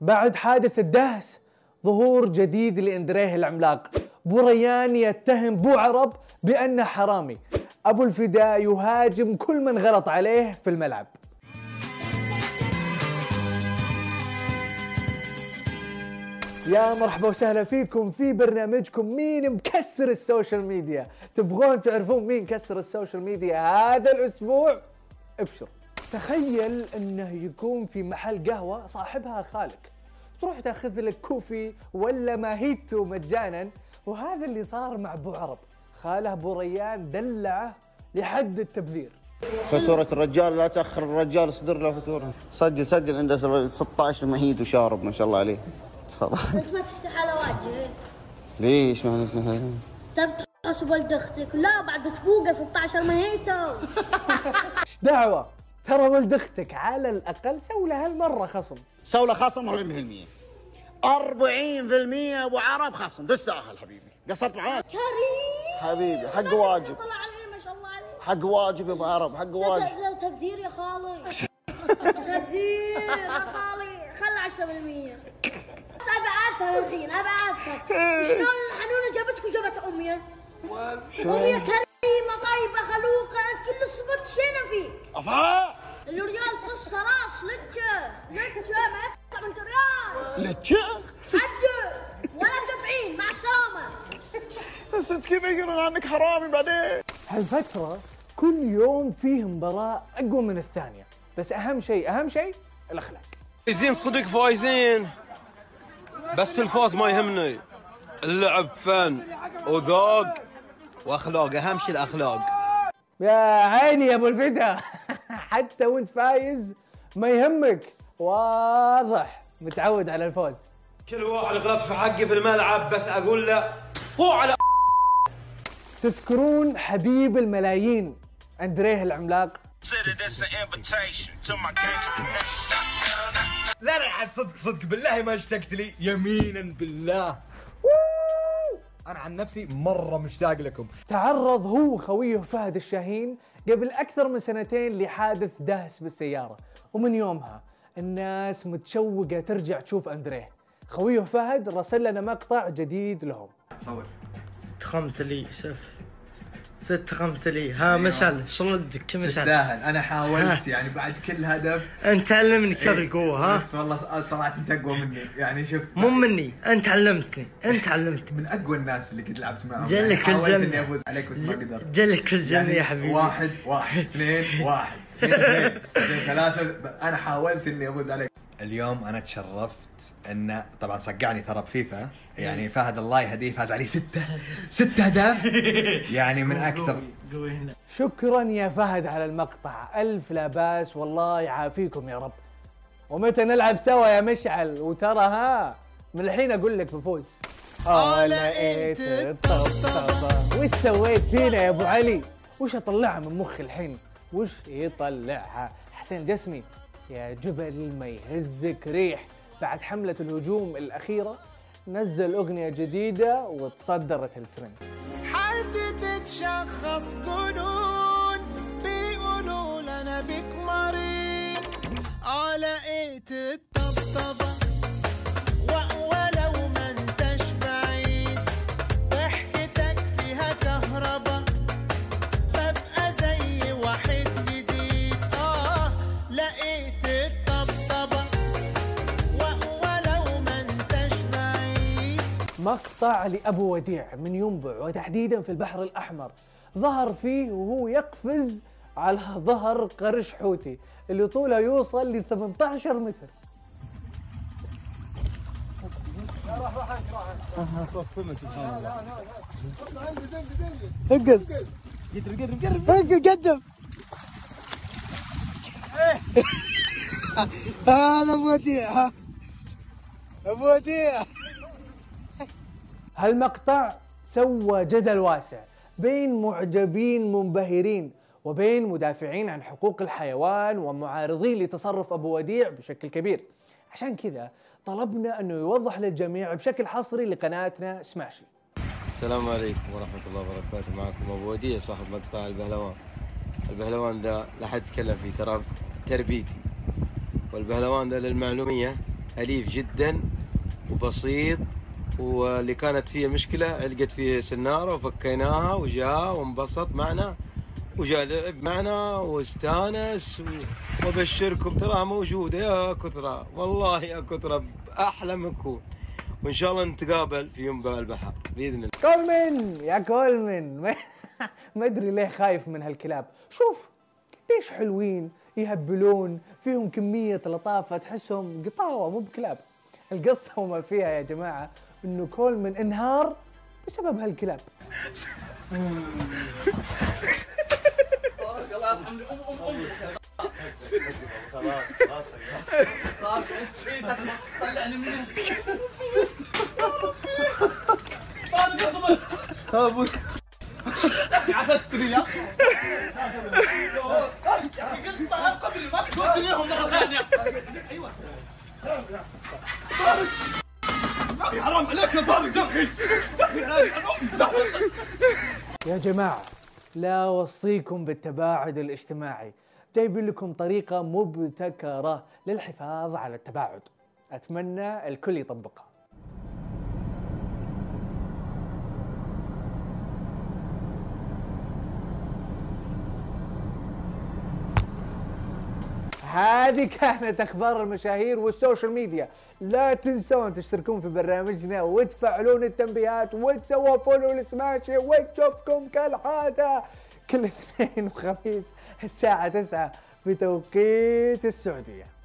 بعد حادث الدهس ظهور جديد لإندريه العملاق. بوريان يتهم بو عرب بأنه حرامي. أبو الفداء يهاجم كل من غلط عليه في الملعب. يا مرحبا وسهلا فيكم في برنامجكم مين مكسر ال social media. تبغون تعرفون مين كسر ال social media هذا الأسبوع؟ ابشر. تخيل إنه يكون في محل قهوة صاحبها خالك. تروح تأخذ لك كوفي ولا ماهيتو مجانا وهذا اللي صار مع أبو عرب. خاله أبو ريان دلعه لحد التبذير. فاتورة الرجال لا تأخر الرجال صدر له فاتورة. سجل سجل عنده 16 مهيد وشارب ما شاء الله عليه. تفضل. انت ما تستحى على وجهك ليش ما تبي تحسب ولد أختك. لا بعد بتفوقه 16 مهيته إيش دعوة؟ ترى ولد أختك على الأقل سوي له هالمره خصم. سوله خصم 40% 40% أبو عرب خصم. تستاهل حبيبي. قصرت معاك؟ كريم! حبيبي حق واجب. طلع عليه ما شاء الله عليه حق واجب يا أبو عرب حق واجب. تبذير يا خالي. تبذير يا خالي. خل 10% بس ابى افهم الحين ابى افهم شلون الحنونة جابتك وجابت أمي؟ أمي كريمة. طيبه خلوقه انت كل الصفات شينا فيك. أفا؟ الرجال ترص راس لجه لجه ما يقطع من ريال لتشا حده ولا بدفعين مع السلامه بس أنت كيف يقولون عنك حرامي بعدين؟ هالفترة كل يوم فيه مباراة أقوى من الثانية. بس أهم شيء أهم شيء الأخلاق. فايزين صدق فايزين. بس الفوز ما يهمني. اللعب فن وذوق. وأخلاق أهم شيء الأخلاق. يا عيني يا أبو الفدا. حتى وأنت فايز ما يهمك. واضح. متعود على الفوز. كل واحد غلط في حقي في الملعب بس أقول له هو على تذكرون حبيب الملايين أندريه العملاق. لا لا عاد صدق صدق بالله ما اشتقت لي. يمينا بالله. أنا عن نفسي مرة مشتاق لكم. تعرض هو وخويه فهد الشاهين قبل أكثر من سنتين لحادث دهس بالسيارة ومن يومها الناس متشوقة ترجع تشوف أندريه. خويه فهد راسل لنا مقطع جديد لهم. ست خمسة لي شوف ست خمسة لي. ها مشعل شو ردك مشعل. تستاهل. أنا حاولت. يعني بعد كل هدف. أنت علمني كيف القوة ها؟ بس والله طلعت أنت أقوى مني. يعني شوف مو مني أنت علمتني أنت علمتني. من أقوى الناس اللي قد لعبت معهم. جلك يعني حاولت الجنة. إني أفوز عليك بس ما قدرت. جلك الجنة يعني يا حبيبي. واحد واحد اثنين واحد اثنين ثلاثة. أنا حاولت إني أفوز عليك. اليوم أنا تشرفت ان طبعا صقعني ترى بفيفا. يعني فهد الله يهديه فاز علي ستة. ستة أهداف. يعني من أكثر قوي هنا. شكرا يا فهد على المقطع. ألف لا بأس والله يعافيكم يا رب. ومتى نلعب سوا يا مشعل؟ وترى ها من الحين أقول لك بفوز. آه لقيت الطبطبة. وش سويت فينا يا أبو علي؟ وش أطلعها من مخي الحين؟ وش يطلعها؟ حسين جسمي. يا جبل ما يهزك ريح. بعد حملة الهجوم الأخيرة نزل أغنية جديدة وتصدرت الترند حالتي تتشخص جنون بيقولوا لنا بيك مريض. آه لقيت الطبطبة. مقطع لأبو وديع من ينبع وتحديدا في البحر الأحمر. ظهر فيه وهو يقفز على ظهر قرش حوتي اللي طوله يوصل ل 18 متر. انقز. قدم قدم. هذا أبو وديع أبو وديع. هالمقطع سوى جدل واسع بين معجبين منبهرين وبين مدافعين عن حقوق الحيوان ومعارضين لتصرف أبو وديع بشكل كبير. عشان كذا طلبنا أنه يوضح للجميع بشكل حصري لقناتنا سماشي. السلام عليكم ورحمة الله وبركاته. معكم أبو وديع صاحب مقطع البهلوان. البهلوان ده لا حد يتكلم فيه ترى تربيتي. والبهلوان ده للمعلومية أليف جدا وبسيط واللي كانت فيه مشكلة علقت فيه سنارة وفكيناها وجاء وانبسط معنا وجاء لعب معنا واستانس وأبشركم تراها موجوده يا كثرة والله يا كثرة أحلى كون وإن شاء الله نتقابل في ينبع البحر بإذن الله. كولمن يا كولمن. ما- ما أدري ليه خايف من هالكلاب. شوف قديش حلوين يهبلون فيهم كمية لطافة تحسهم قطاوة مو بكلاب. القصة وما فيها يا جماعة. إنه كولمن إنهار بسبب هالكلاب. يا جماعة لا أوصيكم بالتباعد الاجتماعي. جايبين لكم طريقة مبتكرة للحفاظ على التباعد. أتمنى الكل يطبقها. هذه كانت أخبار المشاهير وال social media. لا تنسون تشتركون في برنامجنا وتفعلون التنبيهات وتسووا follow لسماشي ونشوفكم كالعادة. كل اثنين وخميس الساعة 9 بتوقيت السعودية.